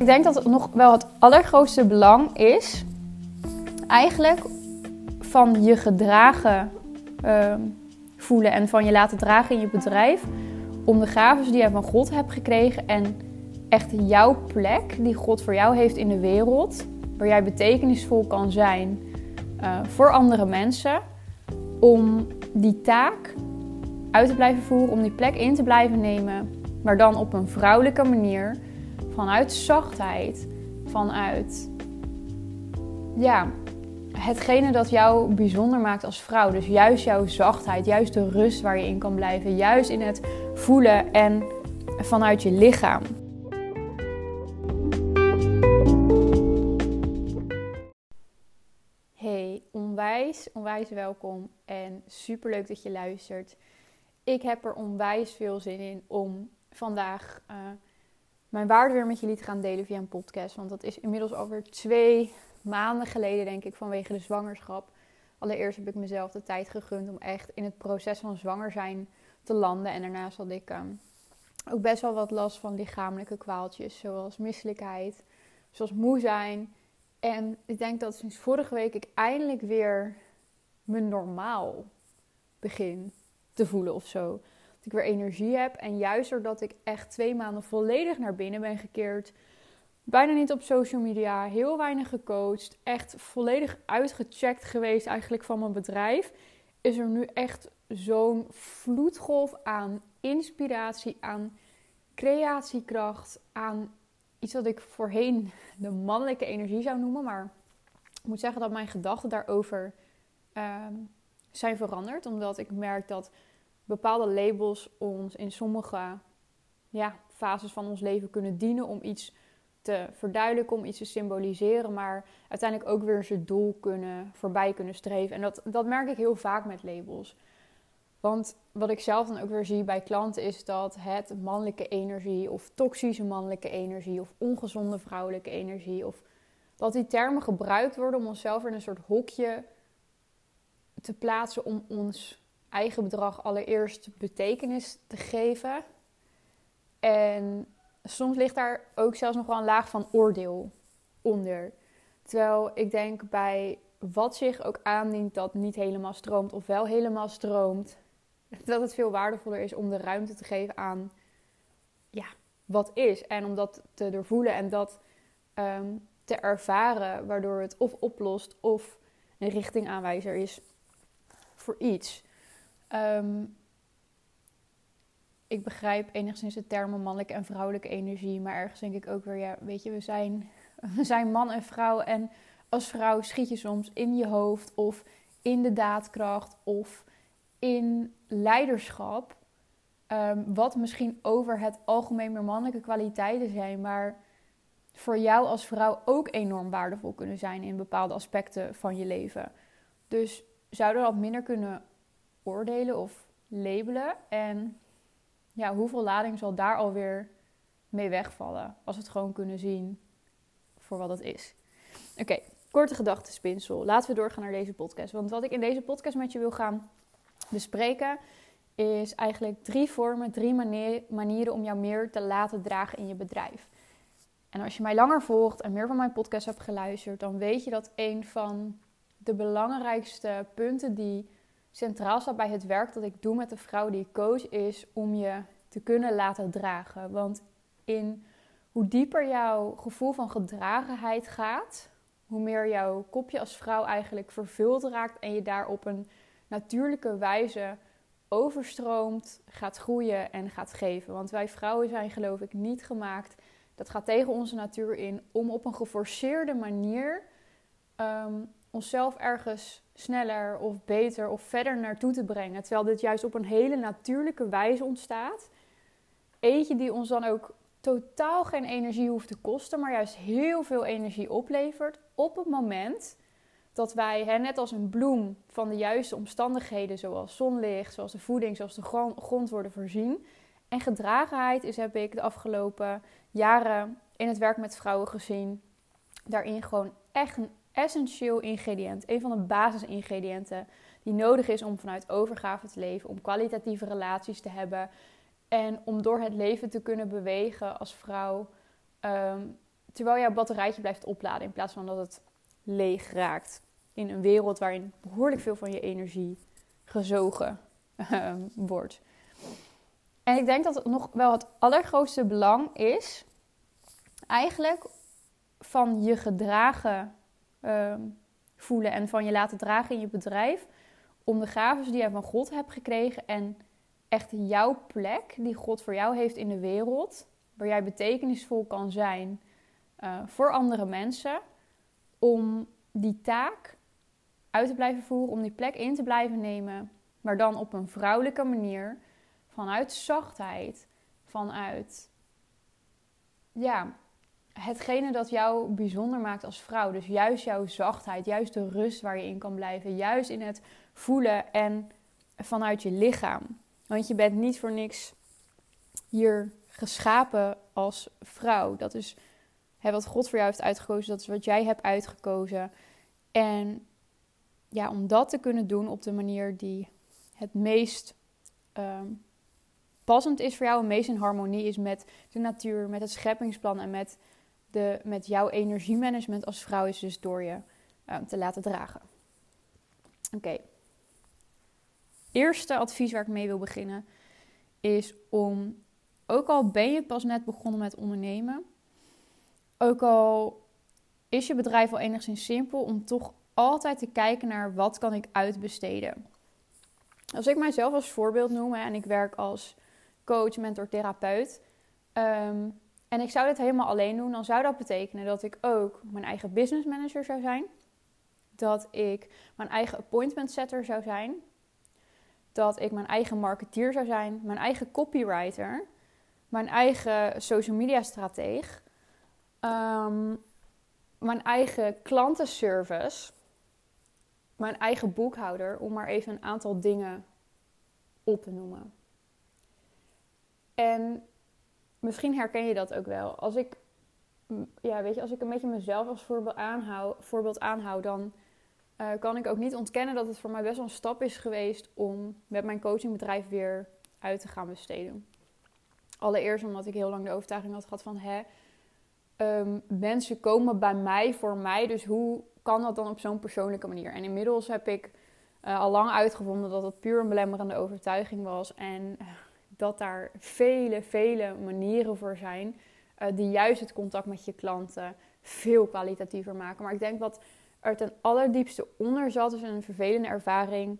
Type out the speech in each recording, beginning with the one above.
Ik denk dat het nog wel het allergrootste belang is, eigenlijk van je gedragen ehm, voelen en van je laten dragen in je bedrijf, om de gaven die je van God hebt gekregen en echt jouw plek die God voor jou heeft in de wereld, waar jij betekenisvol kan zijn uh, voor andere mensen, om die taak uit te blijven voeren, om die plek in te blijven nemen, maar dan op een vrouwelijke manier, vanuit zachtheid, vanuit ja, hetgene dat jou bijzonder maakt als vrouw. Dus juist jouw zachtheid, juist de rust waar je in kan blijven, juist in het voelen en vanuit je lichaam. Hey, onwijs, onwijs welkom en super leuk dat je luistert. Ik heb er onwijs veel zin in om vandaag uh, mijn waarde weer met jullie te gaan delen via een podcast. Want dat is inmiddels alweer twee maanden geleden, denk ik, vanwege de zwangerschap. Allereerst heb ik mezelf de tijd gegund om echt in het proces van zwanger zijn te landen. En daarnaast had ik um, ook best wel wat last van lichamelijke kwaaltjes, zoals misselijkheid, zoals moe zijn. En ik denk dat sinds vorige week ik eindelijk weer me normaal begin te voelen of zo. Ik weer energie heb. En juist doordat ik echt twee maanden volledig naar binnen ben gekeerd. Bijna niet op social media, heel weinig gecoacht. Echt volledig uitgecheckt geweest eigenlijk van mijn bedrijf. Is er nu echt zo'n vloedgolf aan inspiratie, aan creatiekracht, aan iets wat ik voorheen de mannelijke energie zou noemen. Maar ik moet zeggen dat mijn gedachten daarover ehm, zijn veranderd. Omdat ik merk dat bepaalde labels ons in sommige ja, fases van ons leven kunnen dienen om iets te verduidelijken, om iets te symboliseren, maar uiteindelijk ook weer zijn doel kunnen, voorbij kunnen streven. En dat, dat merk ik heel vaak met labels. Want wat ik zelf dan ook weer zie bij klanten is dat het mannelijke energie of toxische mannelijke energie of ongezonde vrouwelijke energie of dat die termen gebruikt worden om onszelf in een soort hokje te plaatsen om ons eigen bedrag allereerst betekenis te geven. En soms ligt daar ook zelfs nog wel een laag van oordeel onder. Terwijl ik denk bij wat zich ook aandient dat niet helemaal stroomt of wel helemaal stroomt, dat het veel waardevoller is om de ruimte te geven aan ja, wat is. En om dat te doorvoelen en dat ehm, te ervaren, waardoor het of oplost of een richtingaanwijzer is voor iets. Ehm, ik begrijp enigszins de termen mannelijke en vrouwelijke energie, maar ergens denk ik ook weer, ja, weet je, we zijn, zijn man en vrouw en als vrouw schiet je soms in je hoofd of in de daadkracht of in leiderschap. Ehm, wat misschien over het algemeen meer mannelijke kwaliteiten zijn, maar voor jou als vrouw ook enorm waardevol kunnen zijn in bepaalde aspecten van je leven. Dus zouden dat minder kunnen oordelen of labelen? En ja, hoeveel lading zal daar alweer mee wegvallen als we het gewoon kunnen zien voor wat het is? Oké, korte gedachtenspinsel. Laten we doorgaan naar deze podcast. Want wat ik in deze podcast met je wil gaan bespreken is eigenlijk drie vormen, drie manieren om jou meer te laten dragen in je bedrijf. En als je mij langer volgt en meer van mijn podcast hebt geluisterd, dan weet je dat een van de belangrijkste punten die centraal staat bij het werk dat ik doe met de vrouw die ik coach, is om je te kunnen laten dragen. Want in hoe dieper jouw gevoel van gedragenheid gaat, hoe meer jouw kopje als vrouw eigenlijk vervuld raakt en je daar op een natuurlijke wijze overstroomt, gaat groeien en gaat geven. Want wij vrouwen zijn geloof ik niet gemaakt, dat gaat tegen onze natuur in, om op een geforceerde manier ehm, onszelf ergens sneller of beter of verder naartoe te brengen. Terwijl dit juist op een hele natuurlijke wijze ontstaat. Eentje die ons dan ook totaal geen energie hoeft te kosten, maar juist heel veel energie oplevert op het moment dat wij, net als een bloem, van de juiste omstandigheden, zoals zonlicht, zoals de voeding, zoals de grond worden voorzien. En gedragenheid is, heb ik de afgelopen jaren in het werk met vrouwen gezien, daarin gewoon echt een essentieel ingrediënt, een van de basisingrediënten die nodig is om vanuit overgave te leven, om kwalitatieve relaties te hebben en om door het leven te kunnen bewegen als vrouw. Ehm, terwijl jouw batterijtje blijft opladen in plaats van dat het leeg raakt. In een wereld waarin behoorlijk veel van je energie gezogen uh, wordt. En ik denk dat het nog wel het allergrootste belang is, eigenlijk van je gedragen ehm, voelen en van je laten dragen in je bedrijf, om de gaven die je van God hebt gekregen en echt jouw plek die God voor jou heeft in de wereld, waar jij betekenisvol kan zijn uh, voor andere mensen, om die taak uit te blijven voeren, om die plek in te blijven nemen, maar dan op een vrouwelijke manier, vanuit zachtheid, vanuit ja, hetgene dat jou bijzonder maakt als vrouw. Dus juist jouw zachtheid, juist de rust waar je in kan blijven, juist in het voelen en vanuit je lichaam. Want je bent niet voor niks hier geschapen als vrouw. Dat is hè, wat God voor jou heeft uitgekozen, dat is wat jij hebt uitgekozen. En ja, om dat te kunnen doen op de manier die het meest ehm, passend is voor jou, het meest in harmonie is met de natuur, met het scheppingsplan en met, de, met jouw energiemanagement als vrouw, is dus door je ehm, te laten dragen. Oké. Eerste advies waar ik mee wil beginnen is om, ook al ben je pas net begonnen met ondernemen, ook al is je bedrijf al enigszins simpel, om toch altijd te kijken naar wat kan ik uitbesteden. Als ik mijzelf als voorbeeld noem en ik werk als coach, mentor, therapeut. Ehm, en ik zou dit helemaal alleen doen, dan zou dat betekenen dat ik ook mijn eigen business manager zou zijn. Dat ik mijn eigen appointment setter zou zijn. Dat ik mijn eigen marketeer zou zijn, mijn eigen copywriter, mijn eigen social media strateeg, um, mijn eigen klantenservice mijn eigen boekhouder, om maar even een aantal dingen op te noemen. En misschien herken je dat ook wel. Als ik, ja, weet je, als ik een beetje mezelf als voorbeeld aanhoud, voorbeeld aanhoud dan uh, kan ik ook niet ontkennen dat het voor mij best wel een stap is geweest om met mijn coachingbedrijf weer uit te gaan besteden. Allereerst omdat ik heel lang de overtuiging had gehad van, hè, um, mensen komen bij mij voor mij, dus hoe kan dat dan op zo'n persoonlijke manier? En inmiddels heb ik uh, al lang uitgevonden dat het puur een belemmerende overtuiging was. En uh, dat daar vele, vele manieren voor zijn. Uh, die juist het contact met je klanten veel kwalitatiever maken. Maar ik denk dat er ten allerdiepste onder zat, is een vervelende ervaring.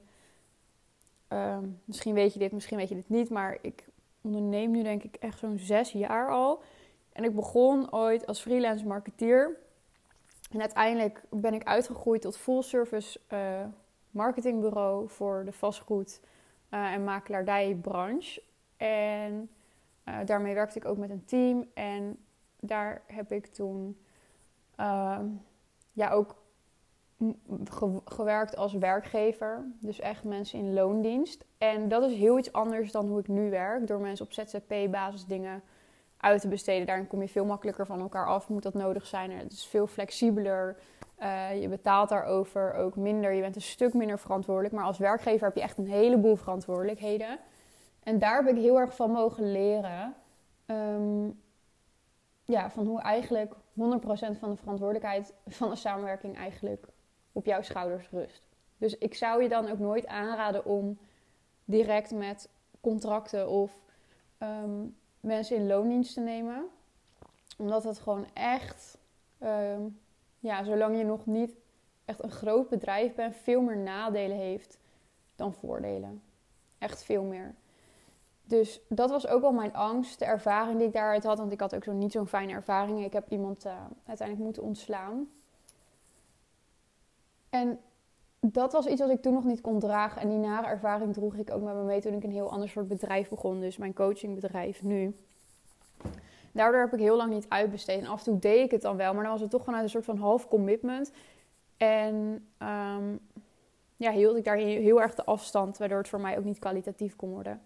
Ehm, misschien weet je dit, misschien weet je dit niet. Maar ik onderneem nu denk ik echt zo'n zes jaar al. En ik begon ooit als freelance marketeer. En uiteindelijk ben ik uitgegroeid tot full service uh, marketingbureau voor de vastgoed- uh, en makelaardijbranche. En uh, daarmee werkte ik ook met een team. En daar heb ik toen ehm, ja, ook gewerkt als werkgever. Dus echt mensen in loondienst. En dat is heel iets anders dan hoe ik nu werk. Door mensen op ZZP-basis dingen uit te besteden. Daarin kom je veel makkelijker van elkaar af. Moet dat nodig zijn? Het is veel flexibeler. Uh, je betaalt daarover ook minder. Je bent een stuk minder verantwoordelijk. Maar als werkgever heb je echt een heleboel verantwoordelijkheden. En daar heb ik heel erg van mogen leren. Um, ja, van hoe eigenlijk 100% van de verantwoordelijkheid van de samenwerking eigenlijk op jouw schouders rust. Dus ik zou je dan ook nooit aanraden om direct met contracten of um, mensen in loondienst te nemen. Omdat het gewoon echt, ehm, ja, zolang je nog niet echt een groot bedrijf bent, veel meer nadelen heeft dan voordelen. Echt veel meer. Dus dat was ook wel mijn angst, de ervaring die ik daaruit had. Want ik had ook zo niet zo'n fijne ervaring. Ik heb iemand uh, uiteindelijk moeten ontslaan. En dat was iets wat ik toen nog niet kon dragen. En die nare ervaring droeg ik ook met me mee toen ik een heel ander soort bedrijf begon. Dus mijn coachingbedrijf nu. Daardoor heb ik heel lang niet uitbesteed. En af en toe deed ik het dan wel. Maar dan was het toch vanuit een soort van half commitment. En um, ja, hield ik daar heel erg de afstand. Waardoor het voor mij ook niet kwalitatief kon worden.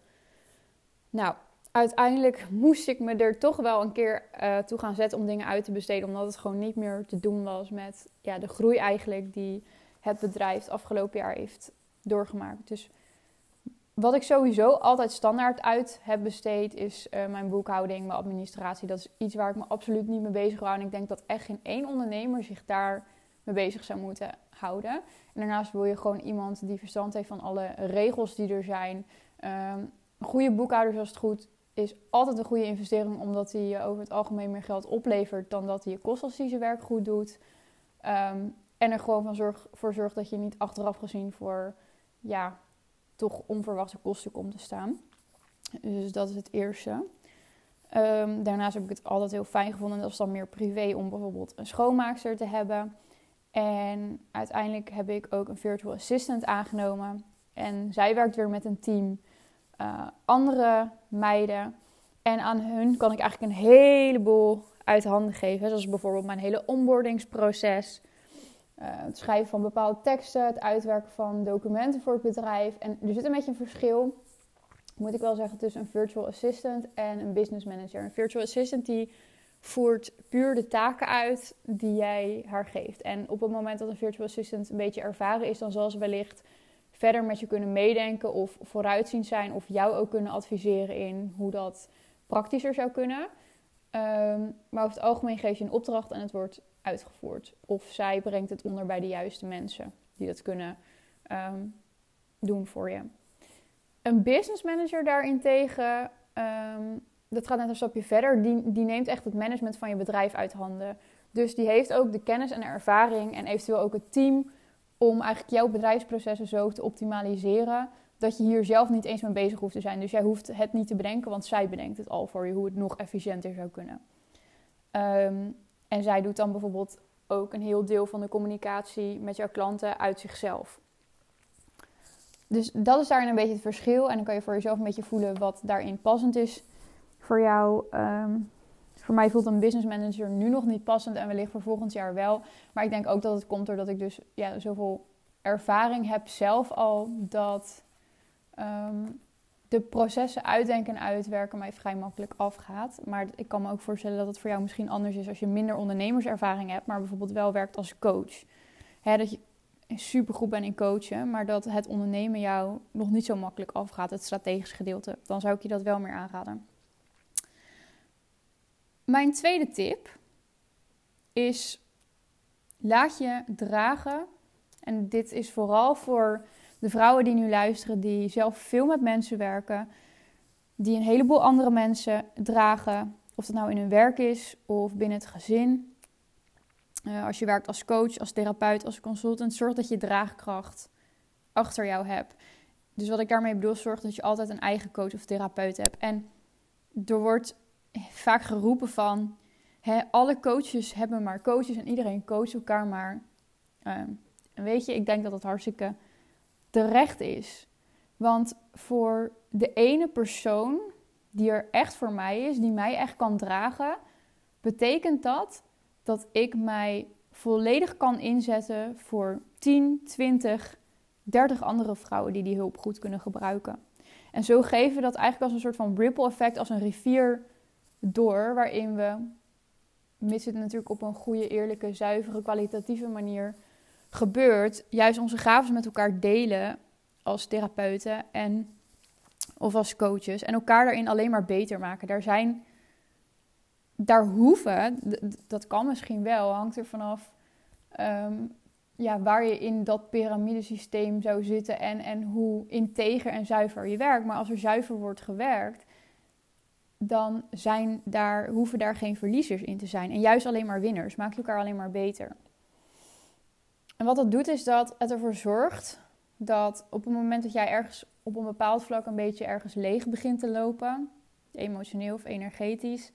Nou, uiteindelijk moest ik me er toch wel een keer uh, toe gaan zetten om dingen uit te besteden. Omdat het gewoon niet meer te doen was met ja, de groei eigenlijk die het bedrijf het afgelopen jaar heeft doorgemaakt. Dus wat ik sowieso altijd standaard uit heb besteed, is uh, mijn boekhouding, mijn administratie. Dat is iets waar ik me absoluut niet mee bezig hou. En ik denk dat echt geen één ondernemer zich daar mee bezig zou moeten houden. En daarnaast wil je gewoon iemand die verstand heeft van alle regels die er zijn. Um, een goede boekhouder, zoals het goed is, altijd een goede investering, omdat hij je over het algemeen meer geld oplevert dan dat hij je kost als hij zijn werk goed doet. Ehm, en er gewoon van zorg, voor zorgt dat je niet achteraf gezien voor ja, toch onverwachte kosten komt te staan. Dus dat is het eerste. Ehm, daarnaast heb ik het altijd heel fijn gevonden, dat is dan meer privé, om bijvoorbeeld een schoonmaakster te hebben. En uiteindelijk heb ik ook een virtual assistant aangenomen. En zij werkt weer met een team uh, andere meiden. En aan hun kan ik eigenlijk een heleboel uit handen geven. Zoals bijvoorbeeld mijn hele onboardingsproces. Uh, het schrijven van bepaalde teksten, het uitwerken van documenten voor het bedrijf. En er zit een beetje een verschil, moet ik wel zeggen, tussen een virtual assistant en een business manager. Een virtual assistant die voert puur de taken uit die jij haar geeft. En op het moment dat een virtual assistant een beetje ervaren is, dan zal ze wellicht verder met je kunnen meedenken of vooruitziend zijn of jou ook kunnen adviseren in hoe dat praktischer zou kunnen. Ehm, maar over het algemeen geef je een opdracht en het wordt uitgevoerd. Of zij brengt het onder bij de juiste mensen die dat kunnen ehm, doen voor je. Een business manager daarentegen, um, dat gaat net een stapje verder, die, die neemt echt het management van je bedrijf uit handen. Dus die heeft ook de kennis en de ervaring en eventueel ook het team om eigenlijk jouw bedrijfsprocessen zo te optimaliseren dat je hier zelf niet eens mee bezig hoeft te zijn. Dus jij hoeft het niet te bedenken, want zij bedenkt het al voor je hoe het nog efficiënter zou kunnen. Ehm, en zij doet dan bijvoorbeeld ook een heel deel van de communicatie met jouw klanten uit zichzelf. Dus dat is daarin een beetje het verschil. En dan kan je voor jezelf een beetje voelen wat daarin passend is voor jou. Ehm, voor mij voelt een business manager nu nog niet passend en wellicht voor volgend jaar wel. Maar ik denk ook dat het komt doordat ik dus ja, zoveel ervaring heb zelf al dat ehm, de processen uitdenken en uitwerken mij vrij makkelijk afgaat. Maar ik kan me ook voorstellen dat het voor jou misschien anders is als je minder ondernemerservaring hebt, maar bijvoorbeeld wel werkt als coach. Dat je super goed bent in coachen, maar dat het ondernemen jou nog niet zo makkelijk afgaat, het strategische gedeelte. Dan zou ik je dat wel meer aanraden. Mijn tweede tip is laat je dragen. En dit is vooral voor de vrouwen die nu luisteren, die zelf veel met mensen werken, die een heleboel andere mensen dragen. Of dat nou in hun werk is of binnen het gezin. Uh, als je werkt als coach, als therapeut, als consultant, zorg dat je draagkracht achter jou hebt. Dus wat ik daarmee bedoel, zorg dat je altijd een eigen coach of therapeut hebt. En er wordt vaak geroepen van hè, alle coaches hebben maar coaches en iedereen coacht elkaar maar. Uh, weet je, ik denk dat dat hartstikke terecht is. Want voor de ene persoon die er echt voor mij is, die mij echt kan dragen, betekent dat dat ik mij volledig kan inzetten voor 10, 20, 30 andere vrouwen die die hulp goed kunnen gebruiken. En zo geven we dat eigenlijk als een soort van ripple effect, als een rivier door, waarin we, mits het natuurlijk op een goede, eerlijke, zuivere, kwalitatieve manier gebeurt, juist onze gaven met elkaar delen als therapeuten en of als coaches en elkaar daarin alleen maar beter maken. Daar zijn, daar hoeven, dat kan misschien wel, hangt er vanaf um, ja, waar je in dat piramidesysteem zou zitten en, en hoe integer en zuiver je werkt. Maar als er zuiver wordt gewerkt, dan zijn daar, hoeven daar geen verliezers in te zijn. En juist alleen maar winnaars. Maak je elkaar alleen maar beter. En wat dat doet is dat het ervoor zorgt dat op het moment dat jij ergens op een bepaald vlak een beetje ergens leeg begint te lopen, emotioneel of energetisch,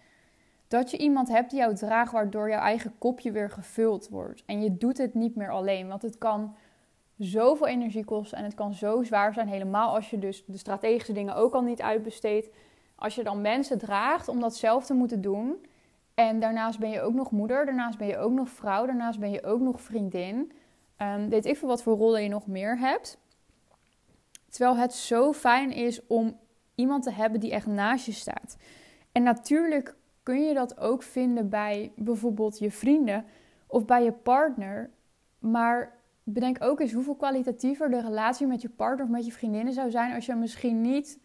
dat je iemand hebt die jou draagt waardoor jouw eigen kopje weer gevuld wordt. En je doet het niet meer alleen, want het kan zoveel energie kosten en het kan zo zwaar zijn, helemaal als je dus de strategische dingen ook al niet uitbesteedt als je dan mensen draagt om dat zelf te moeten doen. En daarnaast ben je ook nog moeder, daarnaast ben je ook nog vrouw, daarnaast ben je ook nog vriendin. Um, weet ik veel wat voor rollen je nog meer hebt. Terwijl het zo fijn is om iemand te hebben die echt naast je staat. En natuurlijk kun je dat ook vinden bij bijvoorbeeld je vrienden of bij je partner. Maar bedenk ook eens hoeveel kwalitatiever de relatie met je partner of met je vriendinnen zou zijn als je misschien niet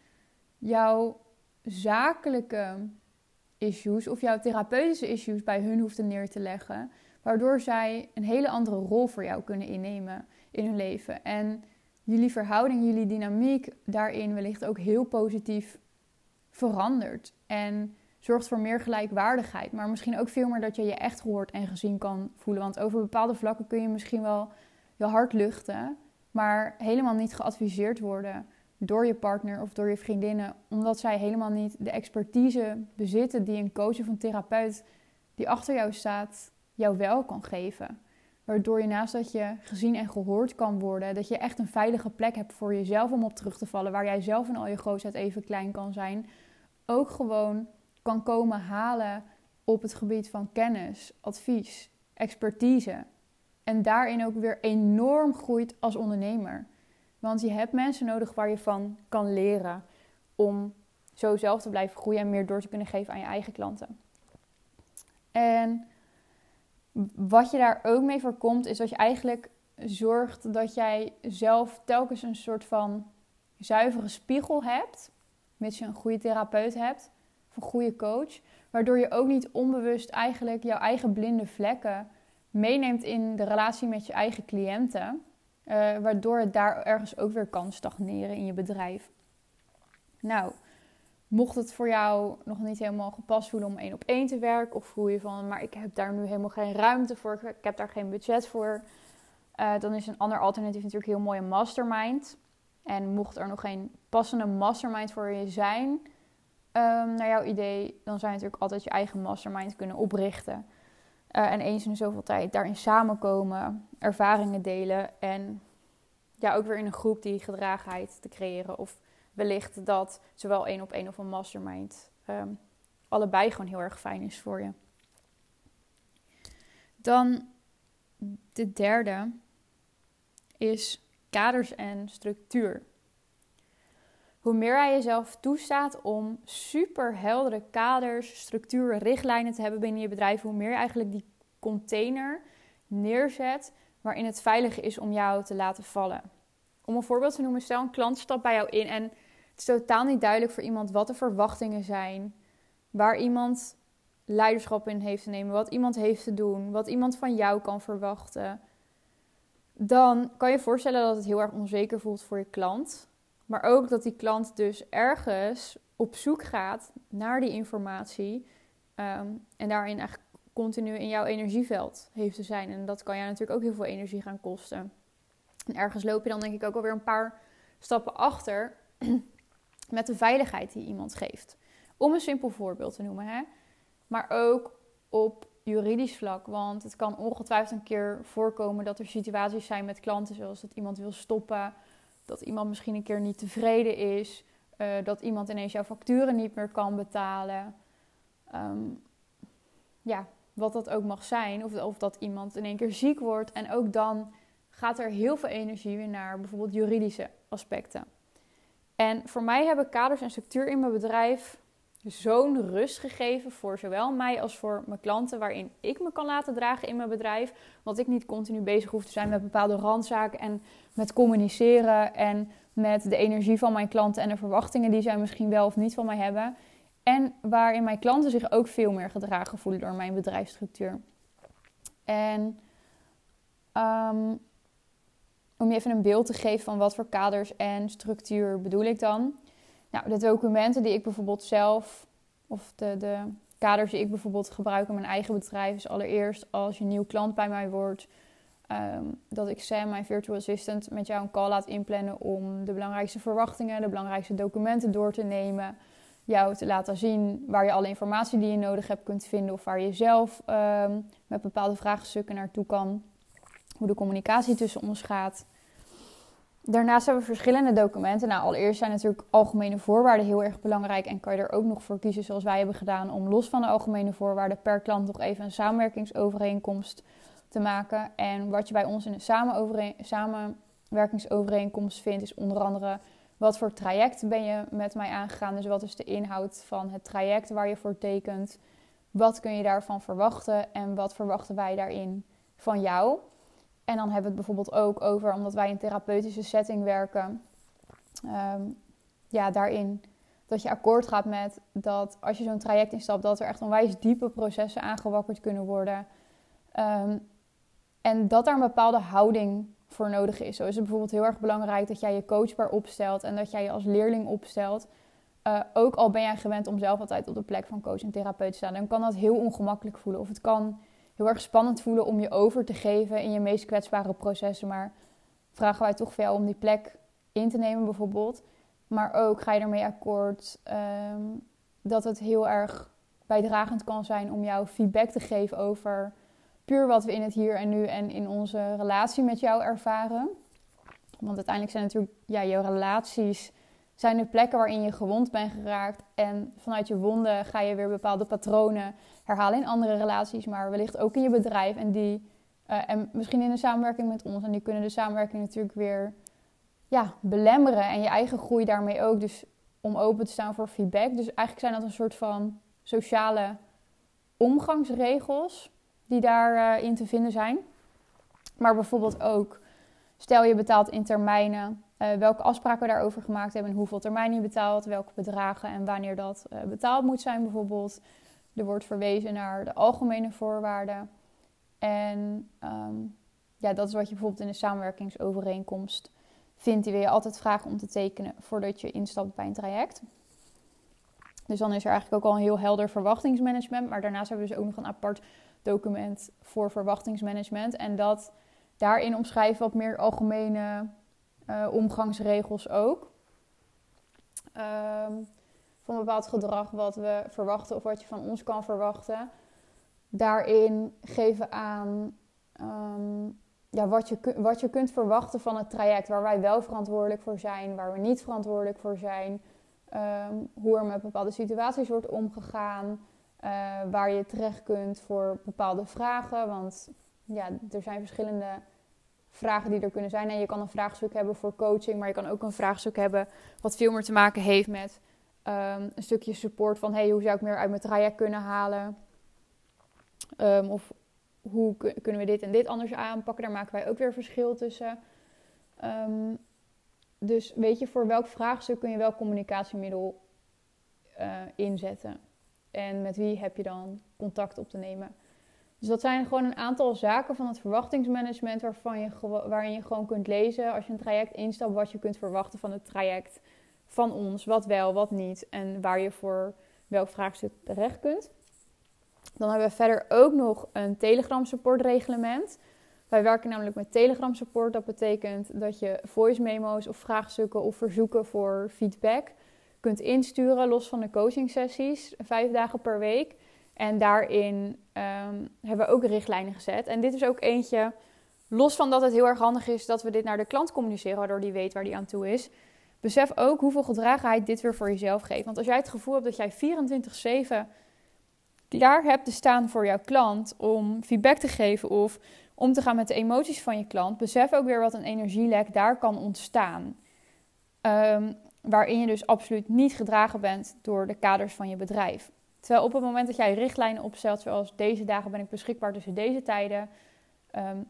jouw zakelijke issues of jouw therapeutische issues bij hun hoeft neer te leggen, waardoor zij een hele andere rol voor jou kunnen innemen in hun leven. En jullie verhouding, jullie dynamiek daarin wellicht ook heel positief verandert. En zorgt voor meer gelijkwaardigheid. Maar misschien ook veel meer dat je je echt gehoord en gezien kan voelen. Want over bepaalde vlakken kun je misschien wel je hart luchten, maar helemaal niet geadviseerd worden door je partner of door je vriendinnen, omdat zij helemaal niet de expertise bezitten die een coach of een therapeut die achter jou staat, jou wel kan geven. Waardoor je naast dat je gezien en gehoord kan worden, dat je echt een veilige plek hebt voor jezelf om op terug te vallen, waar jij zelf in al je grootheid even klein kan zijn, ook gewoon kan komen halen op het gebied van kennis, advies, expertise. En daarin ook weer enorm groeit als ondernemer. Want je hebt mensen nodig waar je van kan leren om zo zelf te blijven groeien en meer door te kunnen geven aan je eigen klanten. En wat je daar ook mee voorkomt, is dat je eigenlijk zorgt dat jij zelf telkens een soort van zuivere spiegel hebt, mits je een goede therapeut hebt of een goede coach, waardoor je ook niet onbewust eigenlijk jouw eigen blinde vlekken meeneemt in de relatie met je eigen cliënten. Uh, waardoor het daar ergens ook weer kan stagneren in je bedrijf. Nou, mocht het voor jou nog niet helemaal gepast voelen om één op één te werken, of voel je van, maar ik heb daar nu helemaal geen ruimte voor, ik heb daar geen budget voor, uh, dan is een ander alternatief natuurlijk heel mooi een mastermind. En mocht er nog geen passende mastermind voor je zijn, um, naar jouw idee, dan zou je natuurlijk altijd je eigen mastermind kunnen oprichten. Uh, en eens in zoveel tijd daarin samenkomen, ervaringen delen en ja, ook weer in een groep die gedragenheid te creëren. Of wellicht dat zowel één op één of een mastermind um, allebei gewoon heel erg fijn is voor je. Dan de derde is kaders en structuur. Hoe meer jij jezelf toestaat om super heldere kaders, structuur, richtlijnen te hebben binnen je bedrijf, hoe meer je eigenlijk die container neerzet waarin het veilig is om jou te laten vallen. Om een voorbeeld te noemen, stel een klant stapt bij jou in en het is totaal niet duidelijk voor iemand wat de verwachtingen zijn, waar iemand leiderschap in heeft te nemen, wat iemand heeft te doen, wat iemand van jou kan verwachten. Dan kan je voorstellen dat het heel erg onzeker voelt voor je klant. Maar ook dat die klant dus ergens op zoek gaat naar die informatie. Ehm, en daarin eigenlijk continu in jouw energieveld heeft te zijn. En dat kan jou natuurlijk ook heel veel energie gaan kosten. En ergens loop je dan denk ik ook alweer een paar stappen achter met de veiligheid die iemand geeft. Om een simpel voorbeeld te noemen. Hè? Maar ook op juridisch vlak. Want het kan ongetwijfeld een keer voorkomen dat er situaties zijn met klanten, zoals dat iemand wil stoppen, dat iemand misschien een keer niet tevreden is, uh, dat iemand ineens jouw facturen niet meer kan betalen. Um, ja, wat dat ook mag zijn. Of, of dat iemand in één keer ziek wordt. En ook dan gaat er heel veel energie weer naar bijvoorbeeld juridische aspecten. En voor mij hebben kaders en structuur in mijn bedrijf zo'n rust gegeven voor zowel mij als voor mijn klanten, waarin ik me kan laten dragen in mijn bedrijf. Want ik niet continu bezig hoef te zijn met bepaalde randzaken en met communiceren en met de energie van mijn klanten en de verwachtingen die zij misschien wel of niet van mij hebben. En waarin mijn klanten zich ook veel meer gedragen voelen door mijn bedrijfsstructuur. En um, om je even een beeld te geven van wat voor kaders en structuur bedoel ik dan. Nou, de documenten die ik bijvoorbeeld zelf, of de, de kaders die ik bijvoorbeeld gebruik in mijn eigen bedrijf, is allereerst als je een nieuw klant bij mij wordt, um, dat ik Sam, mijn virtual assistant, met jou een call laat inplannen om de belangrijkste verwachtingen, de belangrijkste documenten door te nemen jou te laten zien waar je alle informatie die je nodig hebt kunt vinden of waar je zelf ehm, met bepaalde vraagstukken naartoe kan. Hoe de communicatie tussen ons gaat. Daarnaast hebben we verschillende documenten. Nou, allereerst zijn natuurlijk algemene voorwaarden heel erg belangrijk en kan je er ook nog voor kiezen, zoals wij hebben gedaan, om los van de algemene voorwaarden per klant nog even een samenwerkingsovereenkomst te maken. En wat je bij ons in een samenwerkingsovereenkomst vindt, is onder andere wat voor traject ben je met mij aangegaan? Dus wat is de inhoud van het traject waar je voor tekent? Wat kun je daarvan verwachten en wat verwachten wij daarin van jou? En dan hebben we het bijvoorbeeld ook over, omdat wij in therapeutische setting werken, ehm, ja, daarin dat je akkoord gaat met dat als je zo'n traject instapt, dat er echt onwijs diepe processen aangewakkerd kunnen worden. Ehm, en dat daar een bepaalde houding voor nodig is. Zo is het bijvoorbeeld heel erg belangrijk dat jij je coachbaar opstelt en dat jij je als leerling opstelt. Uh, ook al ben jij gewend om zelf altijd op de plek van coach en therapeut te staan, dan kan dat heel ongemakkelijk voelen. Of het kan heel erg spannend voelen om je over te geven in je meest kwetsbare processen. Maar vragen wij toch veel om die plek in te nemen, bijvoorbeeld. Maar ook ga je ermee akkoord um, dat het heel erg bijdragend kan zijn om jou feedback te geven over puur wat we in het hier en nu en in onze relatie met jou ervaren. Want uiteindelijk zijn natuurlijk ja, jouw relaties zijn de plekken waarin je gewond bent geraakt. En vanuit je wonden ga je weer bepaalde patronen herhalen in andere relaties, maar wellicht ook in je bedrijf. En, die, uh, en misschien in de samenwerking met ons. En die kunnen de samenwerking natuurlijk weer ja, belemmeren. En je eigen groei daarmee ook. Dus om open te staan voor feedback. Dus eigenlijk zijn dat een soort van sociale omgangsregels die daarin uh, te vinden zijn. Maar bijvoorbeeld ook, stel je betaalt in termijnen, uh, welke afspraken we daarover gemaakt hebben en hoeveel termijn je betaalt, welke bedragen en wanneer dat uh, betaald moet zijn bijvoorbeeld. Er wordt verwezen naar de algemene voorwaarden. En um, ja, dat is wat je bijvoorbeeld in de samenwerkingsovereenkomst vindt. Die wil je altijd vragen om te tekenen voordat je instapt bij een traject. Dus dan is er eigenlijk ook al een heel helder verwachtingsmanagement. Maar daarnaast hebben we dus ook nog een apart document voor verwachtingsmanagement. En dat daarin omschrijven wat meer algemene uh, omgangsregels ook. Um, van bepaald gedrag wat we verwachten of wat je van ons kan verwachten. Daarin geven aan um, ja, wat, je, wat je kunt verwachten van het traject. Waar wij wel verantwoordelijk voor zijn, waar we niet verantwoordelijk voor zijn. Um, hoe er met bepaalde situaties wordt omgegaan. Uh, waar je terecht kunt voor bepaalde vragen. Want ja, er zijn verschillende vragen die er kunnen zijn. En je kan een vraagstuk hebben voor coaching, maar je kan ook een vraagstuk hebben wat veel meer te maken heeft met um, een stukje support van hey, hoe zou ik meer uit mijn traject kunnen halen? Um, of hoe kunnen we dit en dit anders aanpakken? Daar maken wij ook weer verschil tussen. Um, dus weet je, voor welk vraagstuk kun je welk communicatiemiddel uh, inzetten? En met wie heb je dan contact op te nemen? Dus dat zijn gewoon een aantal zaken van het verwachtingsmanagement waarvan je, waarin je gewoon kunt lezen als je een traject instapt wat je kunt verwachten van het traject van ons, wat wel, wat niet en waar je voor welk vraagstuk terecht kunt. Dan hebben we verder ook nog een Telegram support reglement. Wij werken namelijk met Telegram support. Dat betekent dat je voice memo's of vraagstukken of verzoeken voor feedback kunt insturen, los van de coaching sessies, vijf dagen per week. En daarin um, hebben we ook richtlijnen gezet. En dit is ook eentje, los van dat het heel erg handig is dat we dit naar de klant communiceren, waardoor die weet waar die aan toe is. Besef ook hoeveel gedragenheid dit weer voor jezelf geeft. Want als jij het gevoel hebt dat jij 24-7 klaar hebt te staan voor jouw klant om feedback te geven of om te gaan met de emoties van je klant, besef ook weer wat een energielek daar kan ontstaan. Um, waarin je dus absoluut niet gedragen bent door de kaders van je bedrijf. Terwijl op het moment dat jij richtlijnen opstelt, zoals deze dagen ben ik beschikbaar tussen deze tijden, um,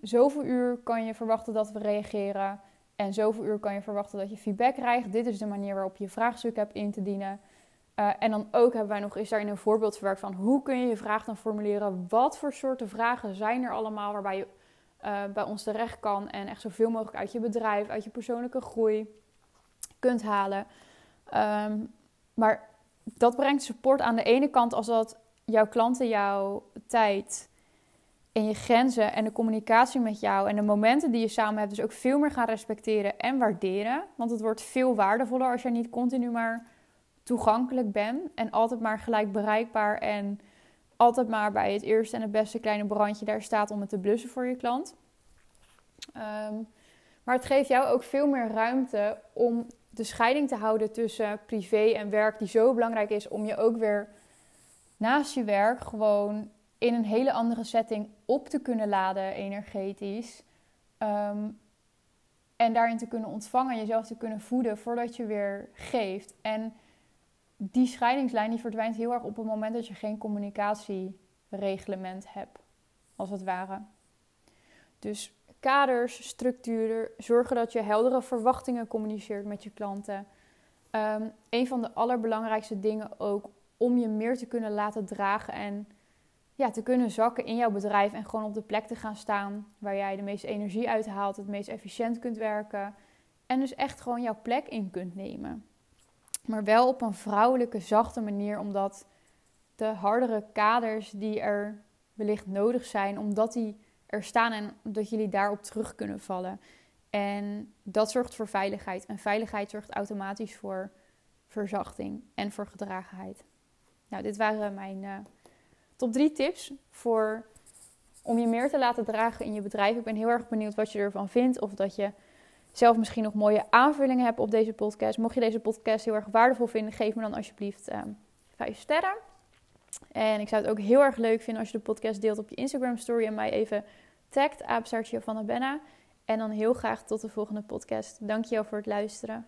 zoveel uur kan je verwachten dat we reageren en zoveel uur kan je verwachten dat je feedback krijgt. Dit is de manier waarop je je vraagstuk hebt in te dienen. Uh, en dan ook hebben wij nog eens daarin een voorbeeld verwerkt van hoe kun je je vraag dan formuleren. Wat voor soorten vragen zijn er allemaal waarbij je uh, bij ons terecht kan. En echt zoveel mogelijk uit je bedrijf, uit je persoonlijke groei kunt halen. Um, maar dat brengt support aan de ene kant als dat jouw klanten jouw tijd en je grenzen en de communicatie met jou en de momenten die je samen hebt dus ook veel meer gaan respecteren en waarderen. Want het wordt veel waardevoller als jij niet continu maar toegankelijk bent en altijd maar gelijk bereikbaar en altijd maar bij het eerste en het beste kleine brandje daar staat om het te blussen voor je klant. Um, maar het geeft jou ook veel meer ruimte om de scheiding te houden tussen privé en werk, die zo belangrijk is om je ook weer naast je werk gewoon in een hele andere setting op te kunnen laden energetisch. Um, en daarin te kunnen ontvangen, jezelf te kunnen voeden voordat je weer geeft. En die scheidingslijn die verdwijnt heel erg op het moment dat je geen communicatiereglement hebt, als het ware. Dus kaders, structuren, zorgen dat je heldere verwachtingen communiceert met je klanten. Um, een van de allerbelangrijkste dingen ook om je meer te kunnen laten dragen en ja, te kunnen zakken in jouw bedrijf en gewoon op de plek te gaan staan waar jij de meeste energie uithaalt, het meest efficiënt kunt werken en dus echt gewoon jouw plek in kunt nemen. Maar wel op een vrouwelijke, zachte manier, omdat de hardere kaders die er wellicht nodig zijn, omdat die er staan en dat jullie daarop terug kunnen vallen. En dat zorgt voor veiligheid. En veiligheid zorgt automatisch voor verzachting en voor gedragenheid. Nou, dit waren mijn uh, top drie tips voor om je meer te laten dragen in je bedrijf. Ik ben heel erg benieuwd wat je ervan vindt. Of dat je zelf misschien nog mooie aanvullingen hebt op deze podcast. Mocht je deze podcast heel erg waardevol vinden, geef me dan alsjeblieft uh, vijf sterren. En ik zou het ook heel erg leuk vinden als je de podcast deelt op je Instagram story en mij even tagt, apenstaartje van Benna. En dan heel graag tot de volgende podcast. Dankjewel voor het luisteren.